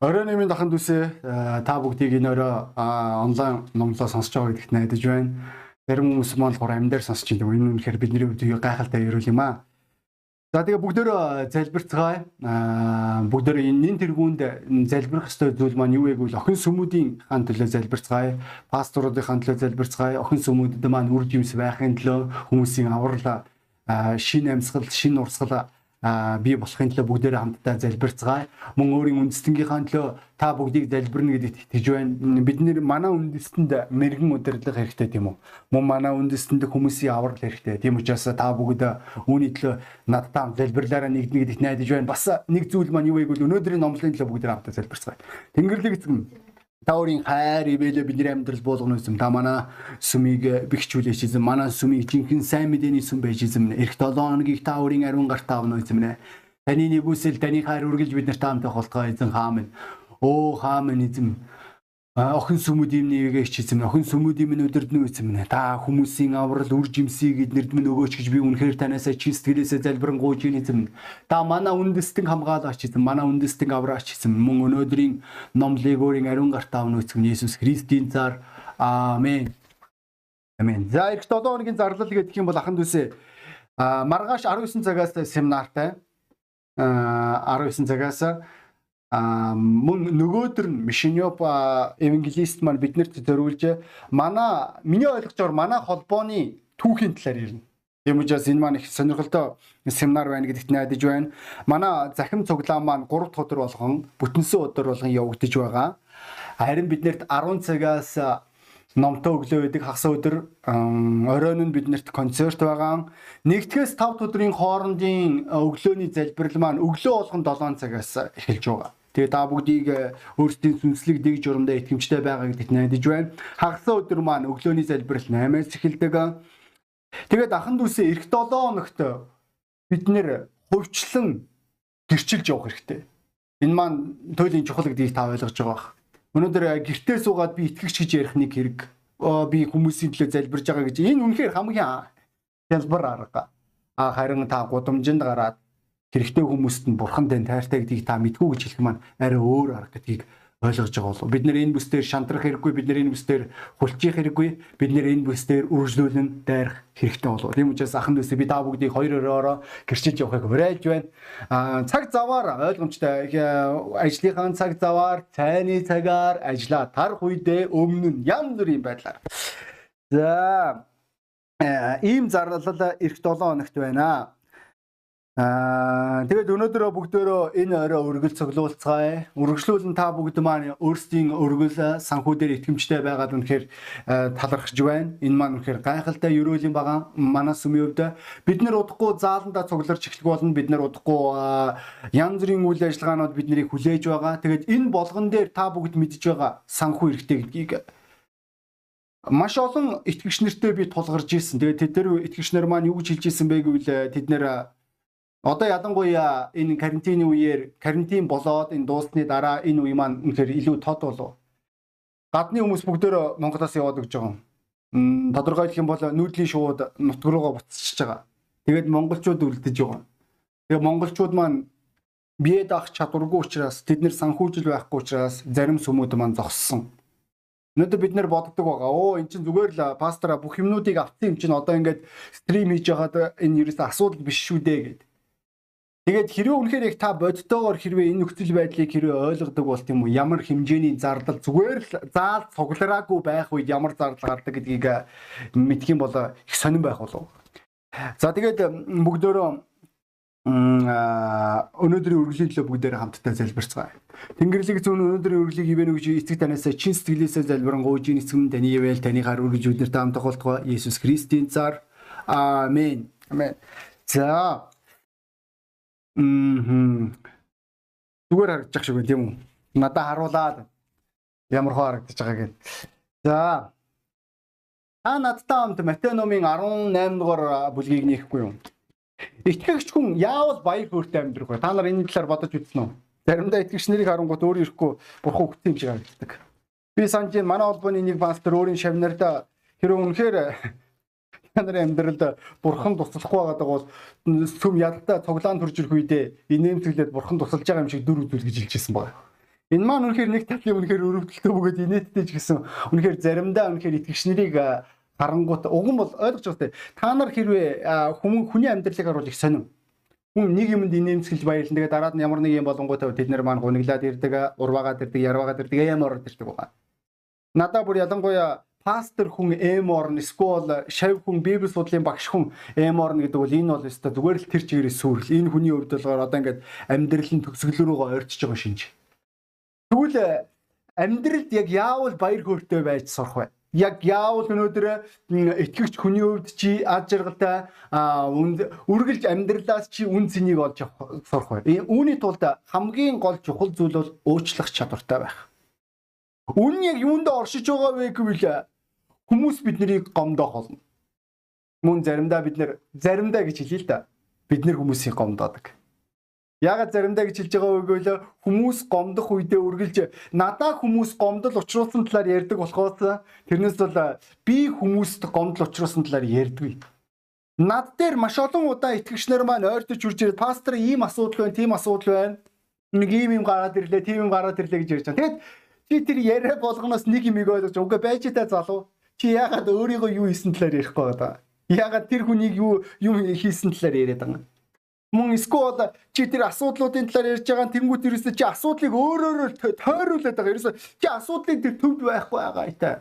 Оройн нэмийн даханд үсэ та бүгдийг энэ орой онлайн номлоо сонсож байгаа гэдэгт найдаж байна. Зарим хүмүүс маань болохоор амьдаар сонсож байгаа. Энэ үнэхээр бидний хувьд гайхалтай ерөөл юм аа. За тэгээ бүгдөө залбирцгаая. Бүгдөө энэ тэргуунд залбирах ёстой зүйл маань юу вэ гэвэл охин сүмүүдийн хаан төлөө залбирцгаая. Пасторуудын төлөө залбирцгаая. Охин сүмүүдэд маань үр жимс байхын төлөө хүмүүсийн аврал шин амьсгал, шин урсгал бий болохын төлөө бүгдээрээ хамтдаа залбирцгаая. Мөн өөрийн үндэстнгийнхаа төлөө та бүгдийг залбирна гэдэгт итгэж байна. Бид нэр манай үндэстэнд мэрэгэн удирдлага хэрэгтэй тийм үү? Мөн манай үндэстэнд хүмүүсийн аврал хэрэгтэй. Тийм учраас та бүгд үүний төлөө надтай хамт залбирлаараа нэгднэ гэдэгт найдаж байна. Бас нэг зүйл маань юу вэ гэвэл өнөөдрийн номлын төлөө бүгдээрээ хамтдаа залбирцгаая. Тэнгэрлэг эзэн Та өөрийн хайр ивэлээ бидний амьдрал болгоно эзэм. Та манай сүмийг бэхжүүлээч эзэм. Манай сүмийг жинхэнэ сайн мэдээний сүм байж эзэм. Эх 7 хоногийг та өөрийн ариун гартаа авна эзэм. Таны нэгүсэл таны хайр үргэлж бид нартай хамт холтгоо эзэн хаамын. Оо хаамын эзэм охин сүмүүдийн нэгээ хичээсэн охин сүмүүдийн минь өдөрднө үсэн минь та хүмүүсийн аврал үр жимсийг эднэрд минь өгөөч гэж би үнэхээр танасаа чи сэтгэлээсээ залбирanгуйж ийсэн та манай үндэстэн хамгаалаач эзэн манай үндэстэн авраач эзэн мөн өнөөдрийн номлыг өөрийн ариун гартаа авна үсэн Есүс Христийн цаар аамен амен. За их 7 хоногийн зарлал гэдэг юм бол аханд үсэ маргааш 19 цагаас семинартай 19 цагаас а мөн нөгөөдөр нь Мишинёп евангелист маань биднэрт зориулж манай миний ойлгочоор манай холбооны түүхийн талаар ирнэ. Тийм учраас энэ маань их сонирхолтой семинар байна гэдэгт найдаж байна. Манай захим цуглаан маань 3 дахь өдөр болгон бүтэнсэн өдөр болгон явагдаж байгаа. Харин биднэрт 10 цагаас номтой өглөө байдаг хагас өдөр оройн нь биднэрт концерт байгаа. Нэгдгээс 5 өдрийн хоорондын өглөөний залбирал маань өглөө болгон 7 цагаас эхэлж байгаа. Тэгээ та бүгдийг э, өөрсдийн сүнслэг дэг журамдаа итгэмжтэй байгаа гэдэгт найдаж байна. Хагасаа өдөр маань өглөөний залбирал 8-аас эхэлдэг. Тэгээд ахан дүүсээ эх 7 хоногт бид нэр хувьчлан гэрчилж явах хэрэгтэй. Энэ маань туйлын чухал гэдгийг та ойлгож байгаа. Өнөөдөр э, гэртээ суугаад би итгэгч гэж ярих нэг хэрэг би хүмүүсийн төлөө залбирж байгаа гэж энэ үнэхээр хамгийн хялбар арга. А харин та гудамжинд гараад хэрэгтэй хүмүүст нь бурхан тань тайртай гэдгийг та мэдгүй гэж хэлэх маань арай өөр арга гэдгийг ойлгож байгаа болов. Бид нэр энэ бүсдээр шантрах хэрэггүй, бид нэр энэ бүсдээр хулчих хэрэггүй, бид нэр энэ бүсдээр үргэлжлүүлэн дайрах хэрэгтэй болов. Тийм учраас ахын дүүсээ би та бүгдийг хоёр өрөөрөө гэрчилж явахыг уриалж байна. Аа цаг заваар ойлгомжтой ажлынхаа цаг заваар, цайны цагаар ажиллаа тарах үедээ өмнө нь янз бүрийн байдлаар. За ийм зарлал эх 7 хоногт байна. Аа тэгээд өнөөдөр бүгдөө энэ орой өргөл цуглуулцгаая. Үргэлжлүүлэн та бүгд маань өөрсдийн өргөл санхүү дээр итгэмжтэй байгаад үнэхээр талархж байна. Энэ маань үнэхээр гайхалтай ерөөлийн байгаа. Манай сүмийн хувьд бид нэр удахгүй зааланда цугларч эхлэх болно. Бид нэр удахгүй янз бүрийн үйл ажиллагаанууд биднийг хүлээж байгаа. Тэгээд энэ болгон дээр та бүгд мэдж байгаа санхүү хэрэгтэй гэдгийг маш олон итгэгч нартэй би тулгарч ирсэн. Тэгээд тэд нар итгэгч нар маань юу гэж хэлж ирсэн бэ гэвэл тэд нэр Одоо ялангуяа энэ карантины үеэр карантин болоод энэ дуусны дараа энэ үе маань үнэхээр илүү тод болов. Гадны хүмүүс бүгдөө Монголоос яваад өгч байгаа юм. Тодорхойлох юм бол нүүдлийн шууд нутг руугаа буцчихж байгаа. Тэгээд монголчууд үлдэж байгаа. Тэгээд монголчууд маань бие даах чадваргүй учраас тэд нэр санхүүжил байхгүй учраас зарим сүмүүд маань зогссон. Өнөөдөр бид нэр боддог байгаа. Оо эн чинь зүгээр л пастора бүх юмнуудыг авсан юм чинь одоо ингээд стрим хийж байгаад энэ ерөөсө асуудал биш шүү дээ гэдэг. Тэгээд хэрвээ үнэхээр яг та бодтойгоор хэрвээ энэ нөхцөл байдлыг хэрвээ ойлгодог бол тийм үү ямар хэмжээний зардал зүгээр л заал цуглараагүй байх үед ямар зардал гардаг гэдгийг мэдх юм бол их сонирн байх болов. За тэгээд бүгдөө өнөөдрийн үргэлжлэлийн төлөө бүгдээр хамтдаа залбирцгаая. Тэнгэрлэг зүүн өнөөдрийн үргэлжлийг ивэнэ гэж эцэг танаас чин сэтгэлээсээ залбирanгуйж эцэг нь таны ивэл таны хар үргэлж өдөртөө хамтдаа холтгоо Есүс Христийн цаар. Амен. Амен. За. Зүгээр харагдаж шиг байна тийм үү? Надаа харуулаад ямар хоо харагдаж байгаа гэв. За. Та надтай хамт Матай номын 18 дугаар бүлгийг нээхгүй юу? Итгэгч хүн яавал баяр хөөртэй амьдрах вэ? Та нар энэ талаар бодож үзсэн үү? Заримдаа итгэгч нарыг харангуут өөр ирэхгүй бурхан өгсөн юм шиг харагддаг. Би санаж манай холбооны нэг пастор өөрийн шавнарда хэрэг үнэхээр та нарын амьдралд бурхан туслахгүй байгаа бол сүм ядалтаа цуглаан төрж ирэх үедээ инээмсэглээд бурхан тусалж байгаа юм шиг дүр үзүүл гэж хэлжсэн байна. Энэ маань үнэхээр нэг талын үнэхээр өрөвдөлтөө бөгөөд инээдтэй ч гэсэн үнэхээр заримдаа үнэхээр итгэгч нарыг харангуут уг нь бол ойлгож байгаа та нар хэрвээ хүн хүний амьдралыг харуул их сонирм хүн нэг юмд инээмсгэлж баярлан тэгээ дараад нь ямар нэг юм болонготой тэд нар маань гуниглаад ирдэг урваагаад ирдэг ярваагаад ирдэг эм ороод ирдэг байгаа. Надаа бүр ялангуяа пастор хүн эм орно эсвэл шав хүн библи судлалын багш хүн эм орно гэдэг бол энэ бол өстой зүгээр л тэр чигээрээ сүрэл энэ хүний хувьд болохоор одоо ингээд амьдрал нь төгсгөл рүүгээ ойрчиж байгаа шинж. Тэгвэл амьдралд яг яавал баяр хөөртэй байж сурах вэ? яг яавал өнөөдөр итгэгч хүний хувьд чи ад жаргалтай үргэлж амьдралаас чи үн цэнийг олж сурах бай. Үүний тулд хамгийн гол чухал зүйл бол уучлах чадвартай байх. Үн яг юунд оршиж байгаа вэ гэвэл хүмүүс биднийг гомдоох болно. Мөн заримдаа бид нэр заримдаа гэж хэлээ л да. Бид нэр хүмүүсийг гомдоодаг. Ягаад заримдаа гэж хэлж байгаа гэвэл хүмүүс гомдох үедээ үргэлж надаа хүмүүс гомдол учруулсан талаар ярьдаг болохоос тэрнээс бол би хүмүүст гомдол учруулсан талаар ярьдгүй. Над дээр маш олон удаа итгэгчнэр маань ойртож үрж ирээд пастор ийм асуудал байна, тийм асуудал байна. Нэг ийм юм гараад ирлээ, тийм юм гараад ирлээ гэж ярьж байгаа. Тэгэд чи тэр яриа болгоноос нэг юм ойлгож үгүй байж та залуу. Чи ягаад өөрийгөө юу хийсэн талаар ярихгүй байгаа. Ягаад тэр хүнийг юу юм хийсэн талаар яриад байгаа. Мөн эсвэл чи тэр асуудлуудын талаар ярьж байгаа тэнгуут ерөөсөө чи асуудлыг өөрөөр тойруулаад байгаа. Ерөөсөө чи асуудлыг тэр төвд байхгүй байгаа итэ.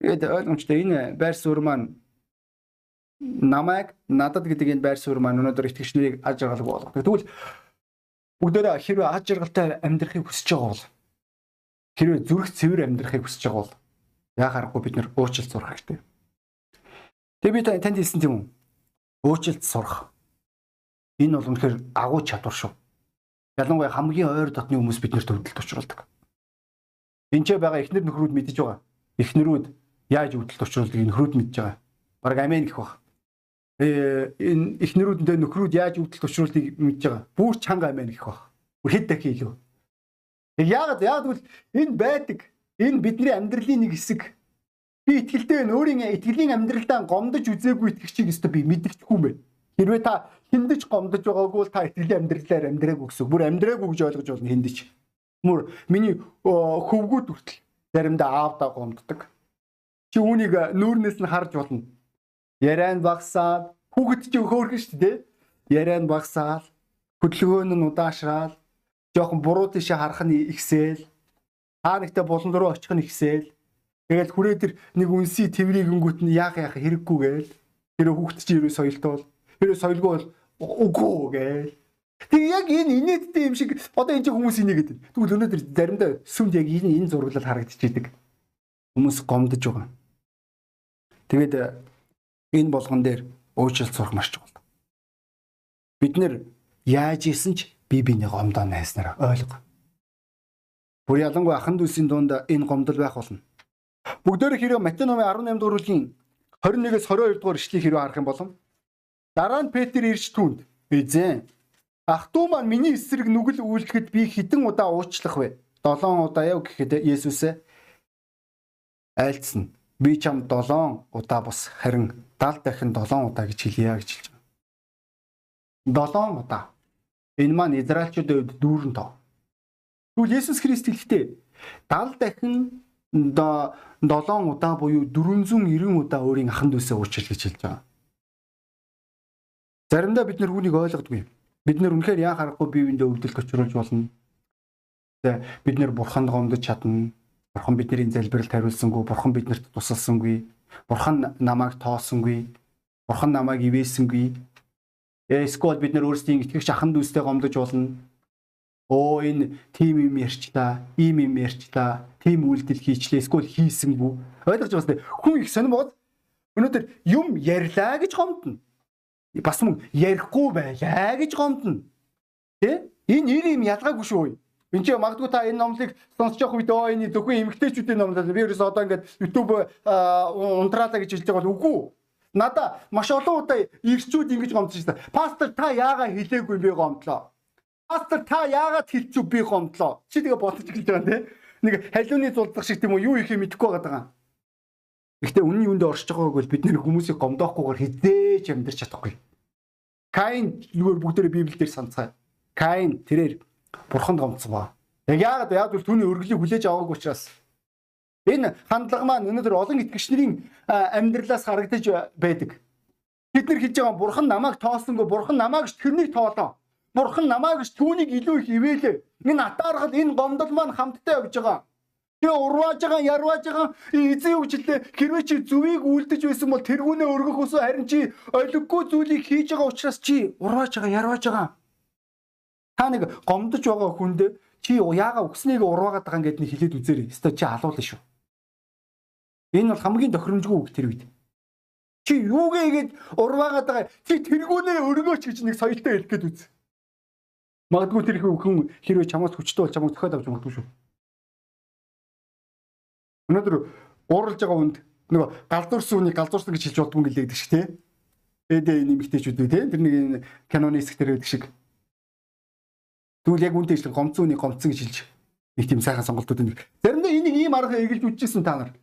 Тэгээд ойлгомжтой энэ байр суурь маань намайг надад гэдэг энэ байр суурь маань өнөөдөр итгэгчнэрийг аж аргалгүй болгодог. Тэгвэл бүгдээрээ хэрвээ аж аргалтай амьдрахыг хүсэж байгаа бол хэрвээ зүрх цэвэр амьдрахыг хүсэж байгаа бол яа харахгүй бид нөр уучлалт сурах хэрэгтэй. Тэгээ би танд хэлсэн тийм үү? Уучлалт сурах Энэ бол үнэхээр агуу чадвар шүү. Ялангуяа хамгийн ойр дотны хүмүүс биднэрт өвдөлт учруулдаг. Энд ч байгаа эхнэр нөхрүүд мэдж байгаа. Эхнэрүүд яаж өвдөлт учруулдгийг нөхрүүд мэдж байгаа. Бараг амин гэх баг. Э энэ эхнэрүүдтэй нөхрүүд яаж өвдөлт учруулдгийг мэдж байгаа. Бүр чанга амин гэх баг. Бүр хэд дахин илүү. Яг яг тэгвэл энэ байдаг. Энэ бидний амьдралын нэг хэсэг. Би итгэлтэй байна. Өөрийн итгэлийн амьдралдаа гомдож үзээгүй итгэгчийг өстө би мэдчихгүй юм байна. Хэрвээ та хиндэж гомдож байгаагүй бол та итгэлийн амьдралаар амьдраагүй гэсэн. Бүр амьдраагүй гэж ойлгож болно хиндэж. Мөр миний хөвгүүд хүртэл заримдаа аавдаа гомддог. Чи үүнийг нүүрнээс нь харж болно. Яриа нь багсаад хүүхэд чи хөөрхөн шүү дээ. Яриа нь багсаад хөдөлгөөн нь удаашраал жоохон буруу тийшээ харах нь ихсээл та нэгтээ болон руу очих нь ихсээл тэгэл хүрээ тэр нэг үнсий тэврийг өнгөт нь яах яах хэрэггүй гээл тэр хүүхэд чи ерөө соёлтой бол Тэр соёлгүй бол үгүй гээл. Тэг яг энэ инээдтэй юм шиг одоо энэ хүмүүс инээгээд байна. Тэгвэл өнөөдөр заримдаа сүмд яг энэ энэ зураглал харагдчихийдэг. Хүмүүс гомдож байгаа. Тэгээд энэ болгон дээр уучлалт сурах маш чухал. Бид нэр яаж исэн ч би биний гомдоо найснараа ойлго. Бүр ялангуяа ахан дүүсийн дунд энэ гомдол байх болно. Бүгдээр хэрэг Матай номын 18 дугаар бүлгийн 21-с 22 дугаар ишлэгийг хэрэг харах юм бол Дараа нь Петр ирж түнд эзэн ах トゥ маань миний эсрэг нүгэл үйлдэхэд би хэдэн удаа уучлах вэ? 7 удаа яв гэхэд Есүс айлцсан. Би чам 7 удаа бус харин 70 дахин 7 удаа гэж хэлье гэж хэлж байгаа. 7 удаа. Энэ маань Израильчуудын хувьд дүүрэн тоо. Тэгвэл Есүс Христ хэлэхдээ 70 дахин 7 удаа буюу 490 удаа өөрийн аханд үсээ уучлал гэж хэлж байгаа. Заримдаа бид нэр хүнийг ойлгодгүй. Бид нэр үнэхээр яа харахгүй бие биендээ өвдөлт учруулж болно. Тэгээ бид нэр бурханд гомдож чадна. Бурхан бидний залбиралд хариулсангүй, бурхан биднэрт тусалсангүй, бурхан намайг тоосонгүй, бурхан намайг ивээсэнгүй. Эсвэл бид нэр өөрсдийн итгэгч ахын дүүстэй гомдож болно. Оо энэ тим юм ярьчлаа, ийм юм ярьчлаа, тим үйлдэл хийчлээ, эсвэл хийсэнгүй. Ойлгож байна уу? Хүн их сонирм бод. Өнөөдөр юм ярьлаа гэж гомдно бас мөн ярихгүй байлаа гэж гомдно. Тэ? Энэ ир юм ялгаагүй шүү. Энд чи магадгүй та энэ номлыг сонсож явах үед оо энэ зөвхөн эмгтээчүүдийн ном даа. Би ерөөс одоо ингээд YouTube унтраалаа гэж хэлж байгаа бол үгүй. Надаа маш олон удаа ирчүүд ингэж гомдож байна. Пастор та яагаад хэлээгүй би гомдлоо. Пастор та яагаад хэлчихв би гомдлоо. Чи тэгээ бодож эхэлж байгаа нэ. Нэг халиуны зулдах шиг тийм үү юу ихе мэдэхгүй байгаа. Гэхдээ үнний үндэ оршиж байгааг бол бид нэр хүмүүсийг гомдоохгүйгээр хизээж амьдрч чадахгүй. Каин зүгээр бүгдээрээ Библиэлд санацгаа. Каин тэрээр бурханд гомдсон ба. Яг яагаад яг бол түүний өргөлийг хүлээж аваагүй учраас энэ хандлага маань өнөөдөр олон итгэгч нарын амьдралаас харагдаж байдаг. Бид нар хийж байгаа бурхан намайг тоосонгүй бурхан намайг тэрнийг тоолоо. Бурхан намайг түүнийг илүү их ивэлээ. Энэ атаархал энэ гомдол маань хамтдаа явж байгаа. Тэгээ урвааж байгаа, ярвааж байгаа эзэн юу гэлээ хэрвээ чи зүвийг үлдэж байсан бол тэргүүнээ өргөх усоо харин чи олиггүй зүйлийг хийж байгаа учраас чи урвааж байгаа, ярвааж байгаа. Та нэг гомдож байгаа хүнд чи яага өгснэйг урваагаад байгаа ингээд нэг хилээд үзээрэй. Өстой чи алуулна шүү. Энэ бол хамгийн тохиромжгүй үг тэр үед. Чи юугээ игээд урваагаад байгаа. Чи тэргүүнээ өргөөч гэж нэг соёлтой хэлэх гээд үз. Магадгүй тэр хүн хэрвээ чамаас хүчтэй бол чамайг төхөд авч магадгүй шүү. Өнөөдөр ууралж байгаа хүнд нөгөө галзуурсан үнийг галзуурсан гэж хэлж болдгоо гэлээдэг шиг тий. Эдэ нэмэгтэйчүүд үү тий. Тэр нэг киноны хэсэг дээр байдаг шиг. Тэгвэл яг үнтэй ишлэн гомцсон үнийг гомцсон гэж хэлж нэг тийм сайхан сонголтууд нэг. Заримдаа энийг ийм арга эгэлж үтчихсэн та нар.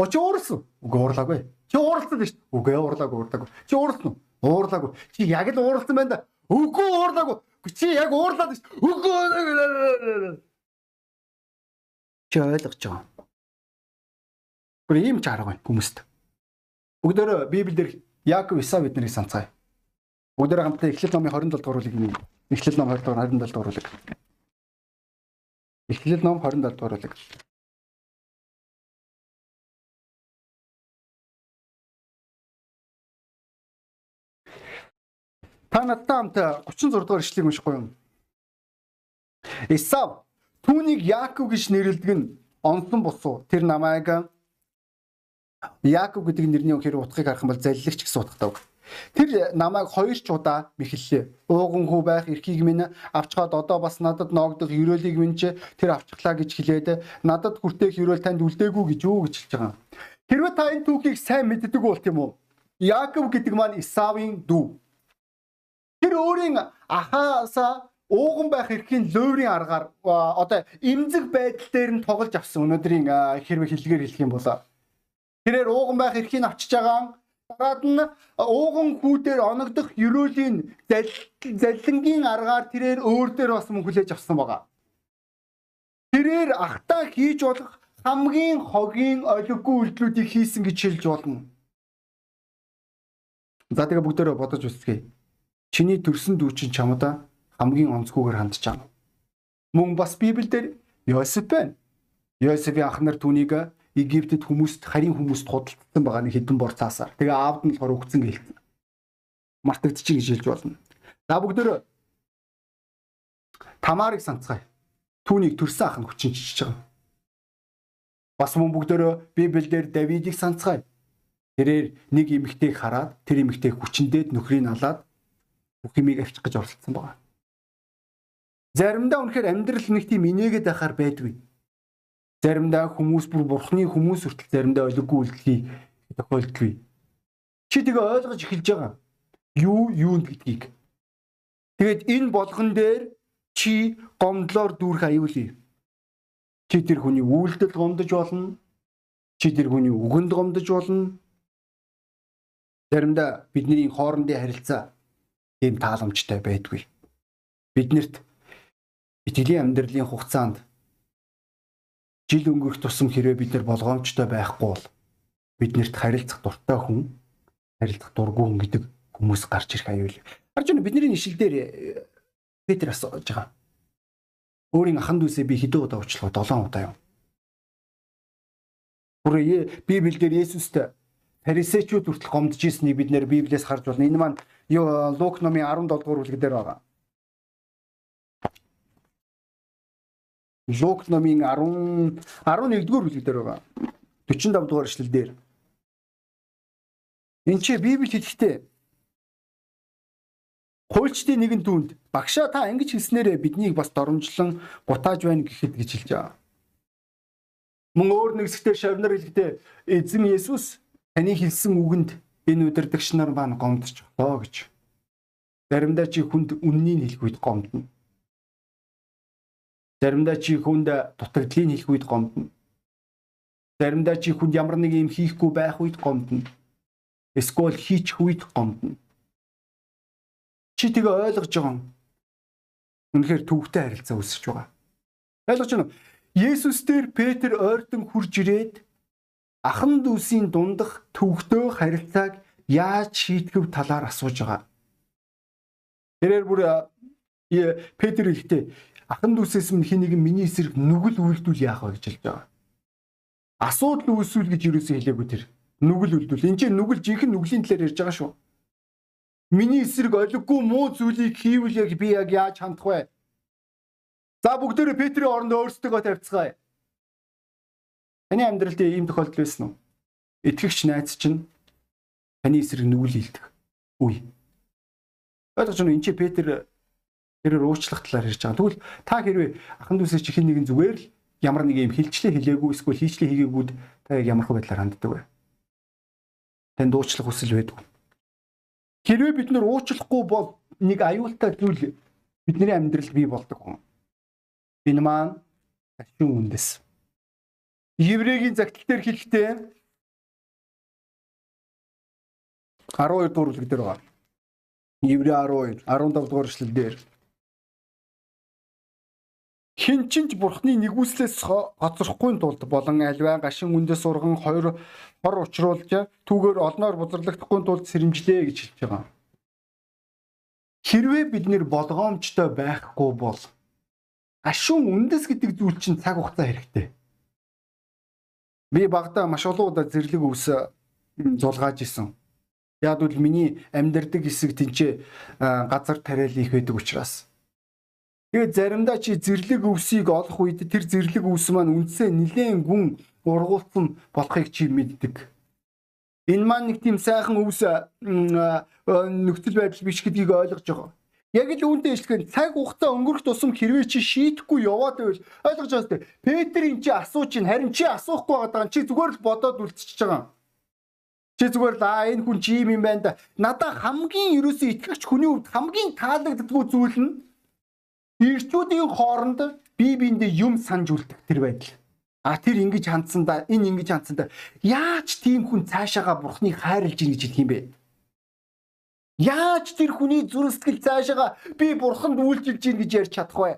О чи уурсан. Үгүй уурлаагүй. Чи уурсан гэж. Үгүй уурлаагүй уурлаагүй. Чи уурсан уу? Уурлаагүй. Чи яг л уурсан байна да. Үгүй уурлаагүй. Чи яг уурлаад. Үгүй. Чи ойлгож байгаа. Гүр ийм ч арга байна хүмүүст. Бүгдөө Библиэр Яаков Исав биднийг санацгаая. Бүгдөө хамтдаа Эхлэл номын 27 дугаар бүлэг нэг Эхлэл ном 20 дугаар 27 дугаар бүлэг. Эхлэл ном 27 дугаар бүлэг. Та надтай хамт 36 дугаар ишлэгийг уншихгүй юу? Исав түүнийг Яаков гэж нэрлэдэг нь онцон бусуу. Тэр намайг Яаков гэдэг нэрний үнхээр утгыг харах юм бол залилагч гэсэн утгатай үг. Тэр намайг хоёр ч удаа мэхэллээ. Ууган хүү байх эрхийг минь авчгаад одоо бас надад ноогдох ерөөлийг минь ч тэр авчихлаа гэж хэлээд надад хүртээх ерөөл танд үлдээгүй гэж юу гэж хэлж байгаа. Хэрвээ та энэ түүхийг сайн мэддэг бол тийм үү? Яаков гэдэг маань Исавын дүү. Тэр өөрийн ахаасаа ууган байх эрхийн лөөврийн аргаар одоо имзэг байдал дээр нь тоглож авсан өнөөдрийн хэрвээ хэлгээр хэлэх юм бол тэрээр ууган байх эрхийг авчиж байгаа дараад нь ууган хүүдээр оногдох ерөөлийн заллингийн аргаар тэрээр өөр дээр бас мөн хүлээж авсан байгаа. Тэрээр ахтаа хийж болох хамгийн хогийн олиггүй үйлдэлүүдийг хийсэн гэж хэлж болно. За тэгээ бүгдээрээ бодож үзье. Чиний төрсөн дүү чинь чамдаа хамгийн онцгүйгээр хандж байгаа. Мөн бас Библиэлд Йосеф байна. Йосефийн ах нар түүнийг Египтэд хүмүүст харийн хүмүүст худалдсан байгаа нэг хэдэн бор цаасаар. Тэгээ аавд нь болохоор өгцөн гэлсэн. Мартагдчих гэж хэлж болно. За бүгдөө Тамарыг санацгаая. Түүнийг төрсөн ах нь хүчин чижиж байгаа. Бас мөн бүгдөө Библиэлд Давидыг санацгаая. Тэрээр нэг эмэгтэйг хараад тэр эмэгтэй хүчнээд нөхрийг алаад бүх юмыг авчих гэж оролцсон байгаа. Заримдаа үнэхээр амьдрал нэг тийм инээгээд байхаар байдгүй заримдаа хүмүүс бүр бурхны хүмүүс хүртэл заримдаа ойлгогүй үйлдэлийг тохиолдолгүй. Чи тэгээ ойлгож эхэлж байгаа. Юу юунд гэдгийг. Тэгээд энэ болгон дээр чи гомдлоор дүүрэх аюулгүй. Чи тэр хүний үйлдэл гомдож болно. Чи тэр хүний үгэнд гомдож болно. Заримдаа бидний хоорондын харилцаа ийм тааламжтай байдгүй. Биднэрт итгэлийн амьдралын хугацаанд жил өнгөрөх тусам хэрвээ бид нар болгоомжтой байхгүй бол биднэрт харилцах дуртай хүн харилцах дургүй хүн гэдэг хүмүүс гарч ирэх аюул. Харж байна бидний ишил дээр э, Петр асууж байгаа. Өөрийн ахан дүүсээ би хэдэн удаа уучлах вэ? 7 удаа юм. Бүрээ Библиэлд Есүст фарисеучуд хүртэл гомдож ирснийг бид нэр Библиэс харж байна. Энэ маань Лук номын 17 дугаар бүлэг дээр байгаа. Лук номын 10 11-р бүлэг дээр байгаа. 45 дугаар эшлэл дээр. Энд чи Библи хэлэхдээ хуульчдын нэгэн түнд багшаа та ингэж хэлснээрээ биднийг бас доромжлон гутааж байна гэхэд гэж хэлж байгаа. Мөн өөр нэг хэсгээр шавнар хэлэхдээ эзэн Есүс таны хэлсэн үгэнд энэ удирдагч нар маань гомдож байгаа гэж. Заримдаа чи хүнд үннийг хэлэх үед гомдно. Заримдаа чи хүнд дутагдлыг хэлэх үед гомдно. Заримдаа чи хүнд ямар нэг юм хийхгүй байх үед гомдно. Эсвэл хийчих үед гомдно. Чи тэгээ ойлгож байгаа юм. Үнэхээр төвхтэй харилцаа үүсэж байгаа. Ойлгож байна уу? Есүс дээр Петр ойртон хурж ирээд ахан дүүсийн дундах төвхтөө харилцааг яаж шийтгэв талаар асууж байгаа. Тэрээр бүр Петр ихтэй ахан дүүсээс минь хэнийг миний эсрэг нүгэл үйлдүүл яах вэ гэж хэлж байгаа. Асуудал үүсвэл гэж юусэн хэлээгүй тэр. Нүгэл үйлдүүл. Энд чинь нүгэл жинхэнэ нүглийн талаар ярьж байгаа шүү. Миний эсрэг олиггүй муу зүйлийг хийвэл яг би яг яаж хандах вэ? За бүгдээрээ Петрийн оронд өөрсдөө тавьцгаая. Таны амьдралд ийм тохиолдол байсан уу? Итгэгч найз чинь таны эсрэг нүгэл хийдэг. Үгүй. Ойлгож байна уу? Энд чи Петр тэрээр уучлах талаар ярьж байгаа. Тэгвэл та хэрвээ ахан дүүсээ чихэн нэгэн зүгээр л ямар нэг юм хилчлээ хэлээгүй эсвэл хийчлээ хийгээгүүд та ямар хөө байдлаар ханддаг вэ? Танд уучлах хүсэл байдаг. Хэрвээ бид нар уучлахгүй бол нэг аюултай зүйл бидний амьдралд бий болдог хүн. Энэ маань гашуун үндэс. Еврейгийн загтал дээр хэлэхдээ 12 дугаар бүлэг дээр байгаа. Еврей 12 15 дугаар эшлэл дээр Хин чинч бурхны нэгүслээс гоцрохгүй тулд болон альваа гашин үндэс урган хоёр хор учруулж түүгээр олноор бузарлагдахгүй тулд сэрэмжлээ гэж хэлж байгаа. Хэрвээ бид нэр болгоомжтой байхгүй бол гашин үндэс гэдэг зүйл чинь цаг хугацаа хэрэгтэй. Би багада маш олон удаа зэрлэг өвс зулгааж исэн. Яг үл миний амьдардаг хэсэг тэнцээ газар тариал их байдаг учраас Тэгээд заримдаа чи зэрлэг өвсийг олох үед тэр зэрлэг өвс маань үндсээ нилээн гүн ургуулсан болохыг чи мэддэг. Энэ маань нэг тийм сайхан өвс нөхцөл байдал биш гэдгийг ойлгож байгаа. Яг л үүнтэй ижилхэн цаг хугацаа өнгөрөх тусам хэрвээ чи шийтгэхгүй яваад байвал ойлгож байгаа сте. Петр эн чи асууж чинь харин чи асуухгүй байгаа чи зүгээр л бодоод үлдчихэж байгаа. Чи зүгээр л аа энэ хүн чи юм байна да. Надаа хамгийн ерөөсөө итгэгч хүний хувьд хамгийн таалагддаггүй зүйл нь Ирчүүдийн хооронд бие биендээ юм санаж үлдэх тэр байдал. А тэр ингэж хандсан да энэ ингэж хандсан да яаж тийм хүн цаашаага бурхныг хайрлж ийн гэж хэлэх юм бэ? Яаж тэр хүний зүрх сэтгэл цаашаага би бурханд үйлчилж ийн гэж ярьж чадах вэ?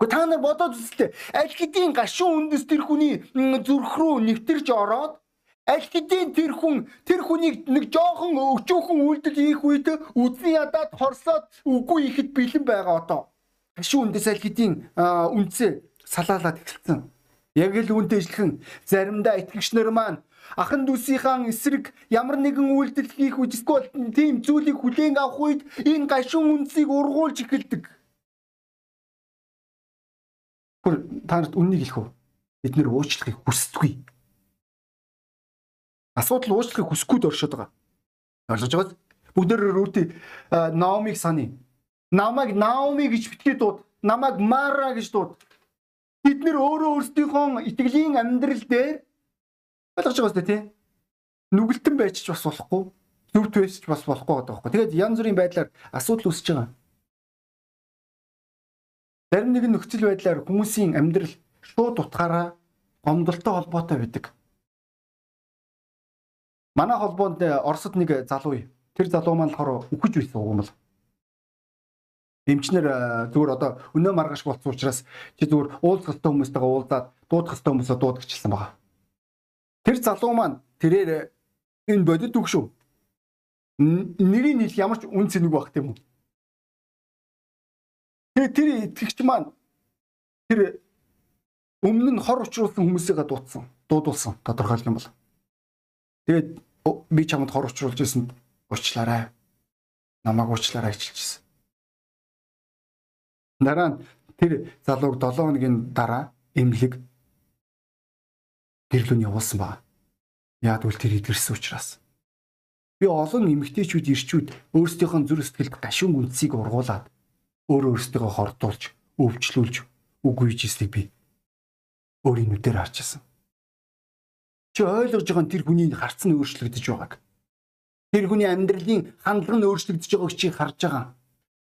Гэхдээ та нар бодоод үзлээ. Аль хэдийн гашуун үндэс тэр хүний зүрх рүү нэвтэрж ороод аль хэдийн тэр хүн тэр хүнийг нэг жоохон өчөөхөн үйлдэл хийх үед үдний ядаад хорсоод үгүй ихэд бэлэн байгаа одоо гашуун үндэс аль хэдийн үндсээ салаалаад эхэлсэн. Яг л үүнтэй ижилхэн заримдаа итгэгчнэр маань ахан дүүсийнхаа эсрэг ямар нэгэн үйлдэл хийх үжисгүй тийм зүйлийг хүлээн авах үед энэ гашуун үндсийг ургуулж эхэлдэг. Гүр та нарт үннийг хэлэх үү? Бид нэр уучлахыг хүсдэггүй. Асуудал уучлахыг хүсэхгүй дөршөд байгаа. Ойлгож байгааз? Бүгдээр рүүти Наомиг саны намайг Наоми гэж битгий дууд, намайг Мара гэж дууд. Бид нэр өөрөө өөрсдийнхөө итгэлийн амьдрал дээр ойлгож байгаа үстэй тий. Нүгэлтэн байж ч бас болохгүй, зөвхт байж ч бас болохгүй гэдэг байхгүй. Тэгээд янз бүрийн байдлаар асуудал үүсэж байгаа. Зарим нэгэн нөхцөл байдлаар хүмүүсийн амьдрал шууд утгаараа гомдолтой холбоотой байдаг. Манай холбоонд Оросд нэг залуу. Тэр залуу маань болохоор үхэж байсан юм бол эмчнэр зүгээр одоо өнөө маргааш болсон учраас чи зүгээр уулзах хөстөө хүмүүстэйгээ уулзаад дуудах хөстөө хүмүүсээ дуудагчлсан байгаа. Тэр залуу маань тэрээр энэ бодит үг шүү. Нэрийн нийл ямар ч үн цэнэг байх тийм үү? Тэгээ тэр итгэгч маань тэр өмнө нь хор учруулсан хүмүүсийгээ дуудсан, дуудулсан тодорхойлох юм бол. Тэгээд би чамд хор учруулж ирсэн уучлаарай. Намайг уучлаарай хичилжсэн. Дараа нь тэр залууг 7 хоногийн дараа эмнэлэг гэрлүүн явуулсан баг. Яг үл тэр идгэрсэн учраас. Би олон эмэгтэйчүүд ирчүүд өөрсдийнхөө зүрх сэтгэлд гашуун үндсийг ургуулад өөр өөрсдөө хордуулж, өвчлүүлж үгүй хийжсэйг би өөрийн нүдээр харчихсан. Чи ойлгож байгаа тэр хүний харц нь өөрчлөгдөж байгааг. Тэр хүний амьдралын хандлага нь өөрчлөгдөж байгааг чи харж байгаа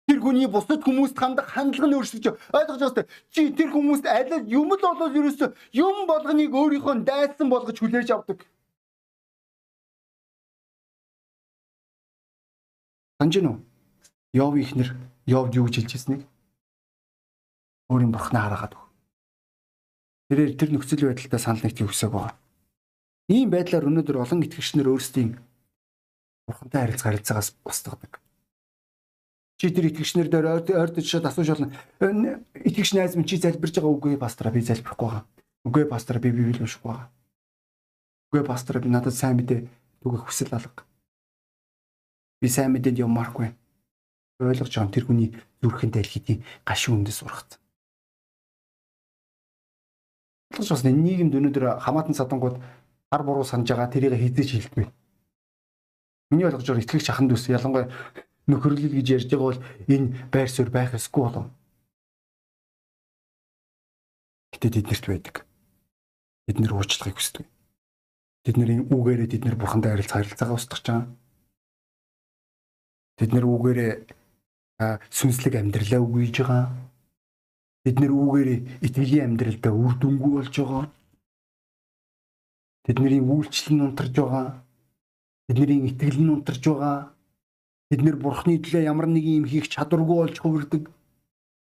тэр хүний бусад хүмүүст хандах хандлага нь өөрчлөж ойлгож байгаа чи тэр хүмүүст аль юм л болоод ерөөсө юм болгоныг өөрийнхөө дайсан болгож хүлээж авдаг. Санжин уу? Йов ихнэр Йовд юу гэж хэлж ирснийг өөрийн бурхнаа хараагаад өг. тэрээр тэр нөхцөл байдалтай санал нэгтгэх хүсээг байгаа. Ийм байдлаар өнөөдөр олон итгэгчнэр өөрсдийн бурхантай харилцаа харилцаагаас устгадаг. Чи тэр итгэгчнэр дээр ойртож шат асууж болно. Итгэгч найз минь чи залбирж байгаа үгүй пастора би залбирахгүй байгаа. Үгүй пастора би библи уншихгүй байгаа. Үгүй пастора би надад сайн мэдээ түгэх хүсэл алга. Би сайн мэдээд явмааргүй. Ойлгож байгаа тэр хүний зүрхэнд дэлхийдийн гашуун үндэс ургацсан. Ойлгож бас нийгэмд өнөөдөр хамаатан садангууд гар буруу санаж байгаа тэрийг хизээж хэлдэггүй. Миний ойлгож байгаа итгэгч ахын дүүс ялангуяа нөхөрлөл гэж ярьж байгаа бол энэ байр суурь байх ёсгүй болов. Гэтэ тэднэрт байдаг. Бид нэр уучлахыг хүсдэг. Тэдний үгээрээ тэд нэр бурхантай харилцаа харилцаагаа устгах чам. Тэд нэр үгээрээ сүнслэг амьдралаа үгүйж байгаа. Тэд нэр үгээрээ итгэлийн амьдралдаа үр дүнгүй болж байгаа. Тэдний үйлчлэл нь унтарж байгаа. Тэдний итгэл нь унтарж байгаа. Бид нэр бурхны төлөө ямар нэг юм хийх чадваргүй болж хувирдаг.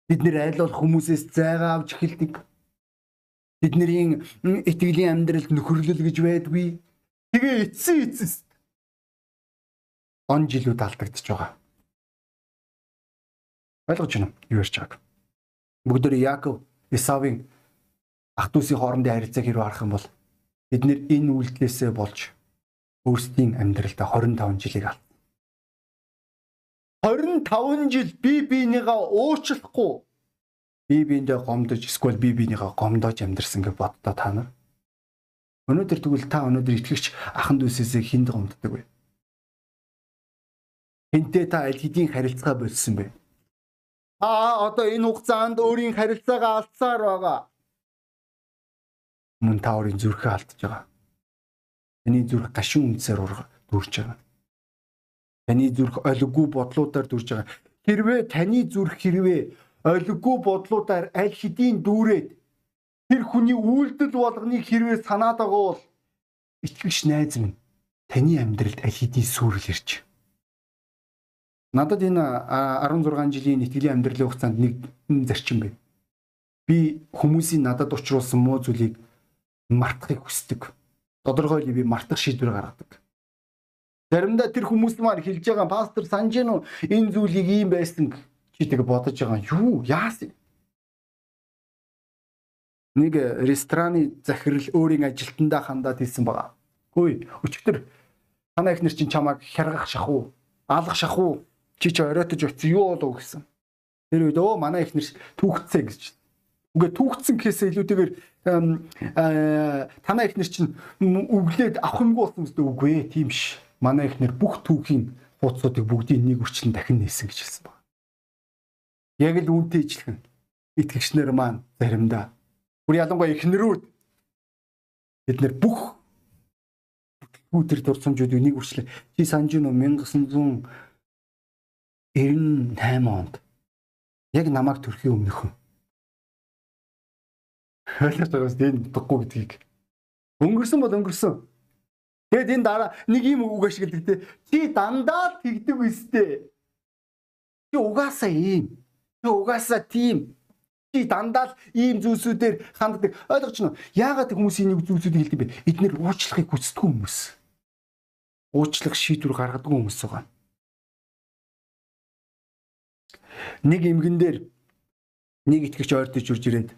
Бид нэр айл бол хүмүүсээс зайгаа авч эхэлдэг. Бидний итгэлийн амьдралд нөхөрлөл гэж байдгүй. Тэгээ эцсийн эцэст он жилүүд алдагдчихж байгаа. Ойлгож байна уу? Юу ярьж байгааг. Бүгдөө Яаков, Исавын ах дүүсийн хоорондын харилцааг хэрэг харах юм бол бид нэр энэ үйлдэлээсээ болж өөрсдийн амьдралдаа 25 жилийг аль. 25 жил би биенийгаа уучлахгүй би биендээ гомдож эсвэл би биенийгаа гомдоож амьдрсан гэж боддоо та нар. Өнөөдөр тэгвэл та өнөөдөр итгэгч ахан дүүсээсээ хинд гомддог вэ? Хинтээ та аль хэдийн харилцаа болсон бэ? Аа одоо энэ хугацаанд өөрийн харилцаагаа алдсаар байгаа. Мөн та өөрийн зүрхээ алдж байгаа. Таны зүрх гашуун үнсээр дүүрч байгаа. Таны зүрх олиггүй бодлуудаар дүүрж байгаа. Хэрвээ таны зүрх хэрвээ олиггүй бодлуудаар аль хэдийн дүүрээд тэр хүний үйлдэл болгоныг хэрвээ санаад байгаа бол итгэгч найз минь таны амьдралд аль хэдийн сүрэл ирж. Надад энэ 16 жилийн итгэлийн амьдралын хугацаанд нэг зарчим байна. Би хүмүүсийн надад учруулсан муу зүйлийг мартахыг хүсдэг. Тодорхойлъё би мартах шийдвэр гаргадаг. Заримдаа тэр хүмүүс маань хэлж байгаа пастор санаж гэнэ үү энэ зүйлийг ийм байсан чи тэг бодож байгаа юу яасан нэг рестораны захирал өөрийн ажилтнаа хандаад хэлсэн байгаа. Хөөе өчтөр танаа ихнэр чинь чамайг хяргах шахуу алгах шахуу чи ч оройтож очив юу болов гэсэн. Тэр үед өө манай ихнэр түүхцээ гэж Үгүй түүхцэн гэхээсээ илүүтэйгээр танаа ихнэр чинь өглөөд авах юмгүй болсон гэдэг үгүй ээ тийм ш. Манай ихнэр бүх түүхийн хуудсуудыг бүгдийг нэг үрчлэн дахин нээсэн гэж хэлсэн байна. Яг л үүнтэй ижилхэн итгэгчнэр маань заримдаа бүр ялангуяа ихнэрүүд бид нэр бүх бүтэр дурсамжуудыг нэг үрчлээ. Чи санаж гэнэ 1998 онд яг намайг төрхийн өмнөхөн ойлгож байгаас энэ утгагүй гэдгийг. Өнгөрсөн бол өнгөрсөн. Тэгэд энэ дараа нэг юм үг ашигладаг те. Чи дандаа тэгдэг үстэй. Чи угаасаа ийм. Чи угаасаа тийм. Чи дандаа л ийм зүйлсүүдээр ханддаг. Ойлгож байна уу? Яагаад хүмүүс энийг зүйлсүүдийг хэлдэг бэ? Эднэр уучлахыг хүсдэг хүмүүс. Уучлах шийдвэр гаргадаг хүмүүс байгаа. Нэг эмгэн дээр нэг итгэгч ойртож үрж ирээд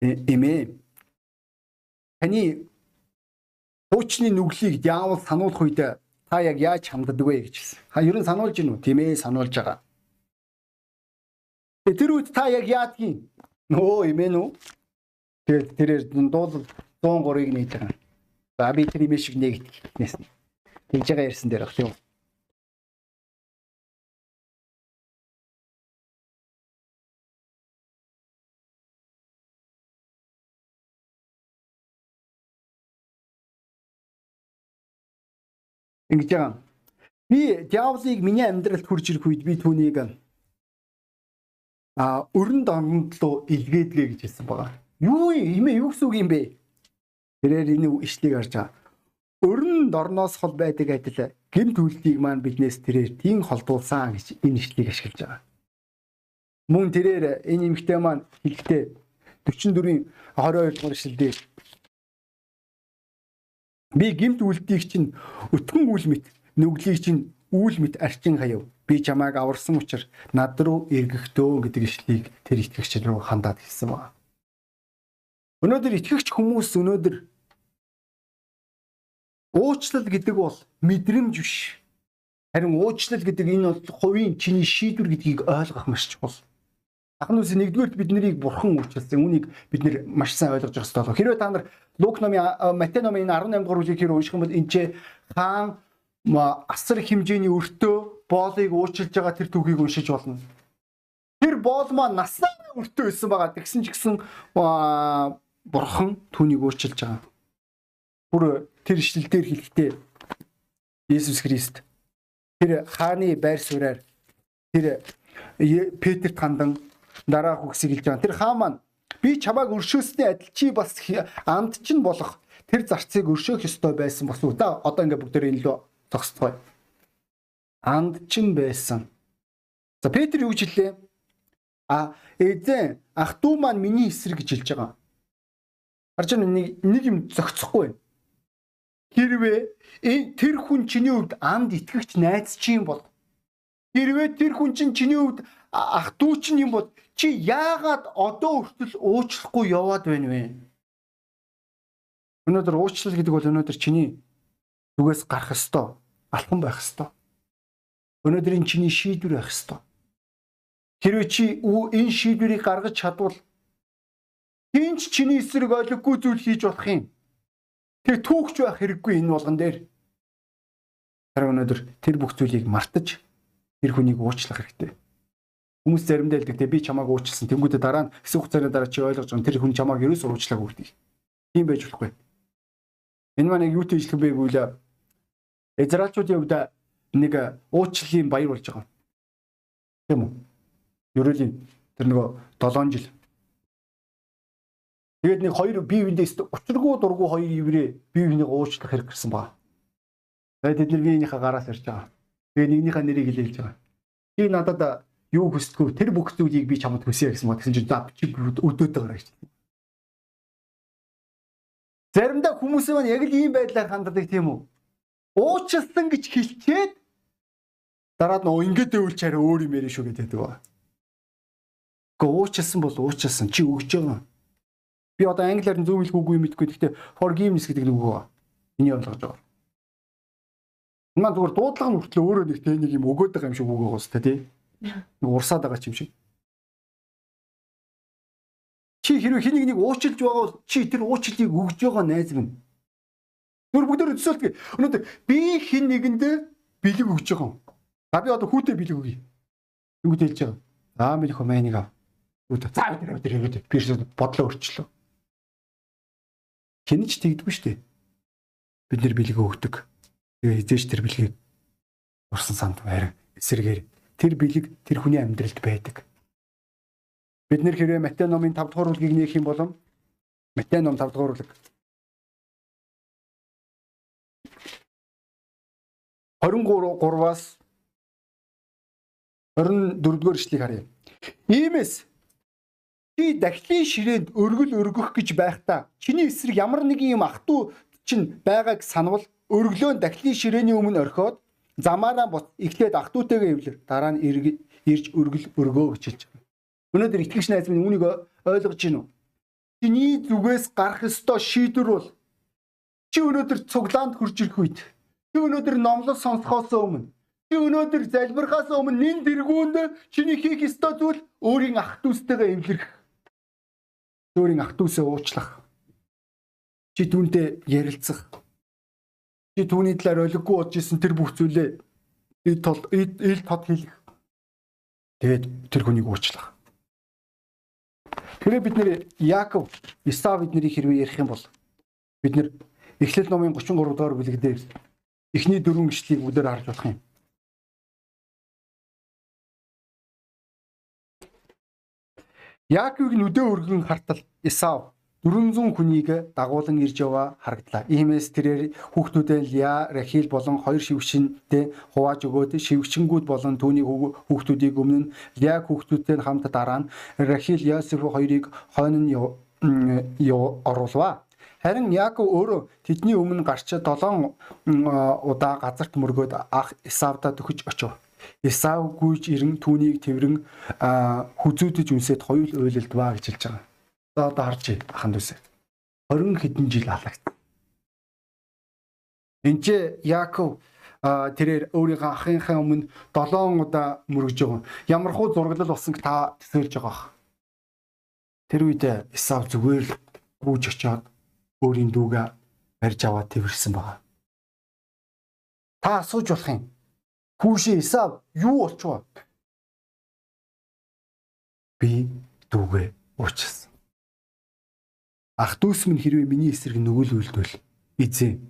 эмээ таны хуучны нүглийг диавол сануулах үед та яг яаж хамддаг вэ гэж хэлсэн. Ха ер нь сануулж гинүү тийм ээ сануулж байгаа. Тэр үед та яг яадгийн нөө эмээ нүү. Тэгээд тэрээр дуул 103-ыг нээж байгаа. За би тэр имээ шиг нэгтгэнээс. Тэгж байгаа ярьсан дээр баг тийм үү. Ингэж байгаа. Би диаволыг миний амьдралд хурж ирэх үед би түүнийг а өрөнд оронд руу илгээдгээ гэж хэлсэн байгаа. Юу юм юу гэсэн үг юм бэ? Тэрээр энэ ишлийг харж байгаа. Өрөнд орноос хол байдаг адил гим төлөлтийг маань биднээс тэрээр тийм холдуулсан гэж энэ ишлийг ашиглаж байгаа. Мөн тэрээр энэ эмгтээ маань хэлэхдээ 44-ийн 22 дугаар эшлэлдээ би гимт үлдийг чинь өтгөн үл мэт нүглийг чинь үл мэт арчин хаяв. Би чамайг аварсан учраас над руу эргэхдөө гэдэг ишлийг тэр итгэгч рүү хандаад хэлсэн байна. Өнөөдөр итгэгч хүмүүс өнөөдөр уучлал гэдэг бол мэдрэмж биш. Харин уучлал гэдэг энэ бол хувийн чиний шийдвэр гэдгийг ойлгох маш чухал. Ахын үс нэгдүгээрт бид нарыг бурхан уучлсан. Үүнийг бид нэр маш сайн ойлгож явах хэрэгтэй. Хэрвээ та нар Лук номын Матай номын 18 дугаар бүлгийг хэрэг унших юм бол энэ ч хаан асар хэмжээний өртөө боолыг уучлж байгаа тэр түүхийг уншиж болно. Тэр боол маань наснаа өртөө байсан байгаа. Тэгсэн ч гэсэн бурхан түүнийг уучлж байгаа. Бүр тэр ишлэл дээр хэлэхдээ Иесус Христ тэр хааны байр сууриар тэр Петрт хандан дараа хүгсийг хэлж байгаа. Тэр хаа маань би чамайг өршөөсний адил чи бас анд чинь болох тэр зарцыг өршөөх ёстой байсан бас үү? Та одоо ингээ бүгдээр энэ лөө зогсцгоё. Анд чинь байсан. За Петр юу гэж хэллээ? А эзэн ах トゥ маань миний эсрэг гэж хэлж байгаа. Харж байна нэг нэг юм зогцохгүй байна. Хэрвээ тэр хүн чиний хувьд анд итгэгч найз чинь бол хэрвээ тэр хүн чинь чиний хувьд ах トゥ чинь юм бол чи яагаад одоо хүртэл уучлахгүй яваад байна вэ? Өнөөдөр уучлал гэдэг бол өнөөдөр чиний зүгээс гарах ёстой, алхам байх ёстой. Өнөөдрийн чиний шийдвэр байх ёстой. Хэрвээ чи энэ шийдвэрийг гаргаж чадвал хинч чиний эсрэг ойлгохгүй зүйл хийж болох юм. Тэр түүхч байх хэрэггүй энэ болгон дээр. Харин өнөөдөр тэр бүх зүйлийг мартаж тэр хүнийг уучлах хэрэгтэй. Хүмүүс заримдаа хэлдэг те би чамааг уучлсан. Тэнгүүдээ дараа нь хэсэг хугацааны дараа чи ойлгож байгаа тэр хүн чамааг ерөөсөө уучлаагүй гэдэг. Тийм байж болохгүй. Энэ маань юу тийжлэх бэ гэвэл Израильчуудын хувьд нэг уучлалын баяр болж байгаа. Тийм үү? Ерөөлийн тэр нөгөө 7 жил. Тэгээд нэг хоёр бие биендээ учиргүй дургүй хоёр иврээ бие биенийг уучлах хэрэг гэрсэн баг. Тэгээд тэд нар биенийхээ гараас ирж байгаа. Тэгээд нэгнийхээ нэрийг хэлж байгаа. Чи надад юу хүсдэггүй тэр бүх зүйлийг би чамд хүсье гэсэн мод гэсэн чинь за чи өдөөд байгаа гэж. Заримдаа хүмүүс маань яг л ийм байдлаар ханддаг тийм үү? Уучлсан гэж хэлчихэд дараад нөө ингээд дэвүүлч хараа өөр юм ярина шүү гэдэг байгаа. Гэхдээ уучлсан бол уучлсан чи өгж байгаа. Би одоо англиар зөв хэлэх үгүй мэдгүй. Гэхдээ forgiveness гэдэг нэг үг байгаа. Энийг ойлгож байгаа. Маа зүгээр дуудлага нь хүртэл өөрөө нэг тэ нэг юм өгөөд байгаа юм шиг үг байгаа сте тий урсаад байгаа ч юм шиг. Чи хэрвээ хэнийг нэг уучлж байгаа бол чи тэр уучлалыг өгж байгаа найз минь. Түр бүгдээр өсөөлтгий. Өнөөдөр би хин нэгэндээ бэлэг өгж байгаа юм. За би одоо хүүтэй бэлэг өгье. Юу гэж хэлж байгаа. За би нөхөө майныг ав. Үүд за би тэр тэр хэрэгэд би бодлоо өөрчлөө. Хинэж тэгдэггүй шүү дээ. Бид нэр бэлэг өгдөг. Тэгээ хизээш тэр бэлгийг урсан санд байр эсэргээр тэр бэлэг тэр хүний амьдралд байдаг. Бид нэр хэрвээ Матай номын 5 дугаар бүлгийг нээх юм бол Матай ном 5 дугаар бүлэг 23-аас 24 дугаар ишлэгийг харъя. Иймээс чи дахлын ширээнд өргөл өргөх гэж байхдаа чиний эсрэг ямар нэгэн юм ах トゥ чинь байгааг санавал өргөлөө дахлын ширээний өмнө орхиод замаараа бут эхлээд ах トゥ утэйгээ эвлэр дараа нь ирж өргөл өргөө гэж хэлж байгаа. Өнөөдөр итгэгч найз минь үүнийг ойлгож гин үү? Чиний зүгээс гарах ёстой шийдвэр бол чи өнөөдөр цуглаанд хурж ирэх үед чи өнөөдөр номлол сонсохоос өмнө чи өнөөдөр залбирхаас өмнө нин дэргүүнд чиний хийх ёстой зүйл өөрийн ах トゥ устэйгээ эвлэрэх. Өөрийн ах トゥ усээ уучлах. Чи түүнтэй ярилцах чи түүний талаар ойлгохгүй бодож исэн тэр бүх зүйлээ ил тол ил тод хийх. Тэгээд тэр хүнийг уучлах. Тэгэхээр бид нэр Яаков, Исав биднийг хэрвээ ярих юм бол бид нэр Эхлэл номын 33 дугаар бүлэг дээр эхний дөрвөн ишлэгийг бүгдээр харж болох юм. Яаковыг нүдэ өргөн хартал Исав 400 хүнийг дагуулan ирж яваа харагдлаа. Иймээс тэрээр хүүхдүүдээ Лиа, Рахил болон хоёр шивгчэндээ хувааж өгөөд шивгчэнгүүд болон түүний хүүхдүүдийг өмнө Лиа хүүхдүүдтэй хамт дараа нь Рахил, Йосеф хоёрыг хойно нь оруулва. Харин Яаков өөрөө тэдний өмнө гарч 7 удаа газарт мөргөөд ах Исавдад өгч очив. Исав гүйж ирэн түүнийг тэрэн хүзүүдэж үнсэд хоёул уйлалдваа гэж хэлж байгаа. За одоо харж аханд үсэ. 20 хэдэн жил алагдсан. Энд чи Яаков тэрээр өөрийнхөө ахынхаа өмнө 7 удаа мөргөж байгаа. Ямархуу зураглал болсон та төсөөлж байгаа. Тэр үед Исав зүгээр л гүйж очиод өөрийн дүүгээ барьж аваад тэрсэн байгаа. Та асууж болох юм. Хүүшээ Исав юу болчихваа? Би дүүгээ уучлсан. Ах дүүс минь хэрвээ миний эсрэг нөгөөлөлдвөл эзэн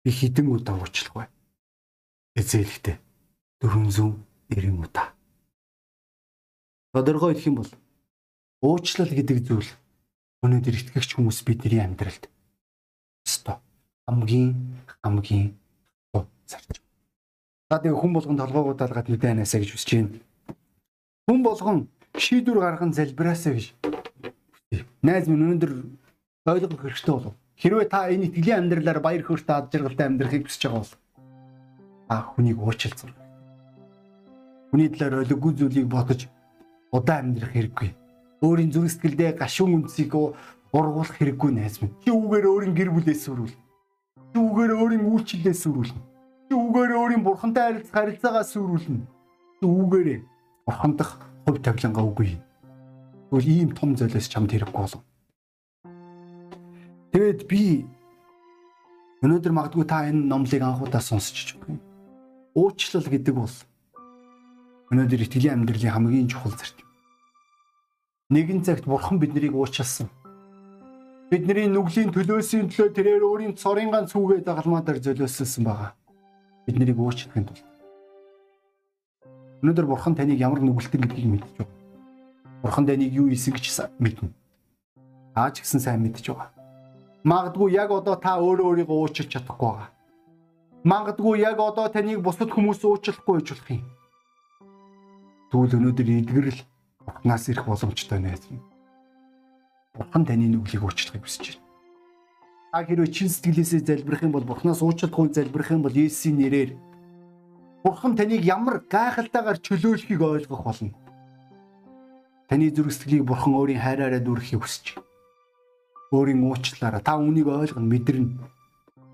би хідэн удаа уучлах бай эзэлхтэй 490 удаа. Тодорхой хэлэх юм бол уучлал гэдэг зүйл өнөөдөр итгэгч хүмүүс бидний амьдралд өстой хамгийн хамгийн зарж. За тэгээ хүн болгон толгоогуудаа гад мэдээ анасаа гэж хүсэж байна. Хүн болгон шийдвэр гарган залбираасаа гэж. Найз минь өнөөдөр ойлгох хэрэгтэй болов. Хэрвээ та энэ итгэлийн амьдралаар баяр хөөртэй ад жаргалтай амьдрахыг хүсэж байгаа бол а хүнийг уучлалцсан. Хүний талаар өлөггүй зүйлийг бодож удаан амьдрах хэрэггүй. Өөрийн зүрх сэтгэлдээ гашуун үнцийг ургуулах хэрэггүй найз минь. Чи үгээр өөрийн гэр бүлээс сүрүүл. Чи үгээр өөрийн үйлчлэлээс сүрүүлнэ. Чи үгээр өөрийн бурхантай харилцах харилцаагаа сүрүүлнэ. Чи үгээр бурхандах хувь тавилангаа үгүй. Тэгвэл ийм том золиос чамд хэрэггүй болов. Тэгэд би өнөөдөр магадгүй та энэ номлыг анхудаа сонсч байгаа юм уучлал гэдэг бол өнөөдөр итгэлийн амьдралын хамгийн чухал зарчим. Нэгэн цагт бурхан биднийг уучлсан. Бидний нүглийн төлөөсийн төлөө тэрээр өөрийн цорын ганц хүүгээ дагалмаадаар золиослсон байгаа. Биднийг уучлахын тулд. Өнөөдөр бурхан таныг ямар нүгэлтэн гэдгийг байна. Бурхан таныг юу хийсэн гэж мэднэ. Ааж гисэн сайн байгаа. Магадгүй яг одоо та өөрөө өөрийгөө уучлах чадахгүй байгаа Мангадгүй яг одоо таныг бусад хүмүүс уучлахгүй байж болох юм. Тэгвэл өнөөдөр эдгэрэл Бурханаас ирэх боломжтой минь. Бурхан таны нүглийг уучлахыг хүсэж байна. Та хэрвээ чин сэтгэлээсээ залбирах юм бол Бурханаас уучлахгүй залбирах юм бол Есүсийн нэрээр Бурхан таныг ямар гайхалтайгаар чөлөөлөхийг ойлгох болно. Таны зүрх сэтгэлийг Бурхан өөрийн хайраараа дүүрэхийг хүсэж байна. Өөрийн уучлаараа та үнийг ойлгоно мэдэрнэ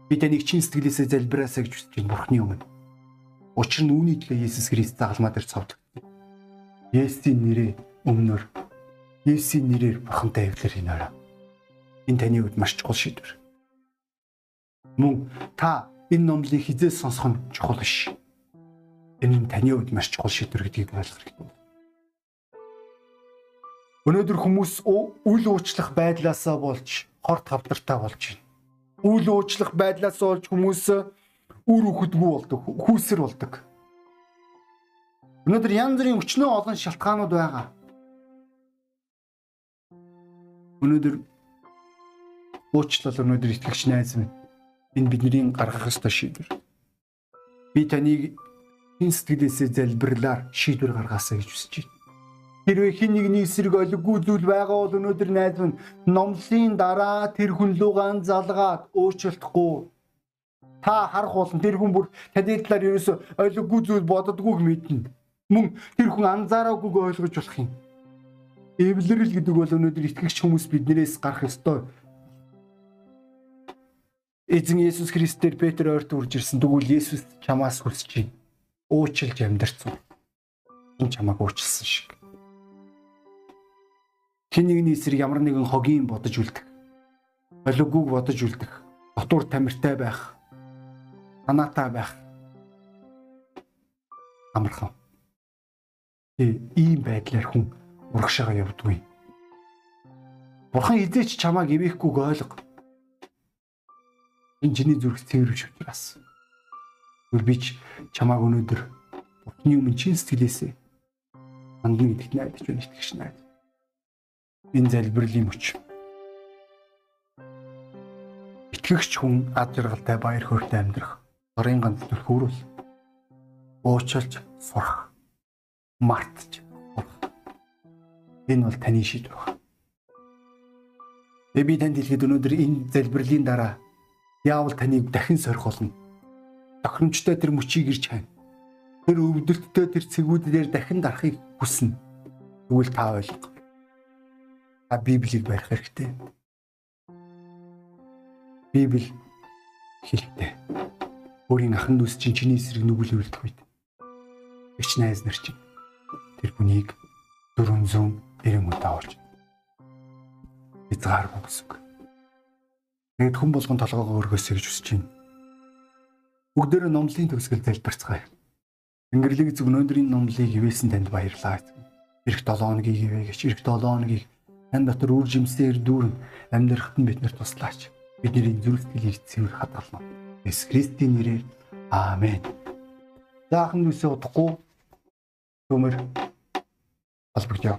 Би таныг чин сэтгэлээсээ залбираасаа гэж хүсэж байна Бурхны өмнө. Учир нь үүний төлөө Есүс Христ загалмаа дээр цовд. Есүсийн нэрээр өмнөр Есүсийн нэрээр Бурхантай эвлэр хийнээрэ. Энэ таны хувьд маш чухал шийдвэр. Мөн та энэ номлыг хизээ сонсох нь чухал биш. Энэ нь таны хувьд маш чухал шийдвэр гэдгийг ойлгох хэрэгтэй. Өнөөдөр хүмүүс үл уучлах байдлаасаа болж хорт хавдартай болж байна үйл уучлах байдлаас болж хүмүүс үр өгдөггүй болдог, хүүсэр болдог. Өнөөдөр янз бүрийн өчнөө олон шалтгаанууд байгаа. Өнөөдөр уучлал өнөөдөр итгэгч найз минь энэ бидний гаргах ёстой шийдвэр. Би таныг хэн сэтгэлээсээ залбирлаар шийдвэр гаргаасаа гэж хүсэж байна. Хэрвээ хин нэгний эсрэг олиггүй зүйл байгаа бол өнөөдөр найз минь номлын дараа тэр хүн лүү ган залгаад уучлахгүй та харах болон тэр хүн бүр таны талаар ерөөсө олиггүй зүйл боддоггүйг мэднэ. Мөн тэр хүн анзаараагүй ойлгож болох юм. Эвлэрэл гэдэг бол өнөөдөр итгэгч хүмүүс биднээс гарах ёстой. Эзэн Есүс Христээр Петр ойрт үрж ирсэн. Тэгвэл Есүс чамаас хүсэж байна. Уучлж амьдрцсан. Энэ чамааг уучлсан шиг хин нэгний эсрэг ямар нэгэн хогийн бодож үлдэх. Болиггүйг бодож үлдэх. Дотуур тамиртай байх. Санаатай байх. Амархан. Э ийм байдлаар хүн урагшаага явдгүй. Бурхан эзээч чамааг ивэхгүйг ойлго. Энэ чиний зүрх цэвэрвч учраас. Гүр бич чамааг өнөөдөр Бурханы өмнө чин сэтгэлээсээ хандна гэдэгт найдаж байна итгэж найд энэ залбирлын мөч. Итгэгч хүн ад жаргалтай баяр хөөртэй амьдрах орын ганц төлхөөрөл уучлж сурах мартж сурах. Энэ бол таны шийдвэр байна. Тэгээ би танд хэлэхэд өнөөдөр энэ залбирлын дараа яавал таныг дахин сорих болно. Тохиромжтой тэр мөчийг ирж хань. Тэр өвдөлттэй тэр цэгүүдээр дахин дарахыг хүснэ. Тэгвэл та ойлго. Та Библийг барих хэрэгтэй. Библи хэлэхдээ өөрийн ахан дүүс чинь чиний эсрэг нүгэл үлдэх үед ич найз нар чинь тэр бүнийг 490 удаа олж хязгааргүй гэсэн. Тэгэд хүн болгон толгоогоо өргөөсэй гэж хүсэж байна. Бүгдээрээ номлын төгсгөл залбирцгаая. Тэнгэрлэг эзэг өнөөдрийн номлыг ивэсэн танд баярлалаа. Ирэх 7 хоногийг ивэ гэж ирэх 7 хоногийг дотор үр жимсээр дүүрэн амьдрахад нь биднэр туслаач. Бидний зүрхтгэлийг цэвэр хадгална. Есүс Христийн нэрээр аамен. Заахан үсээ удахгүй төмөр албагдъя.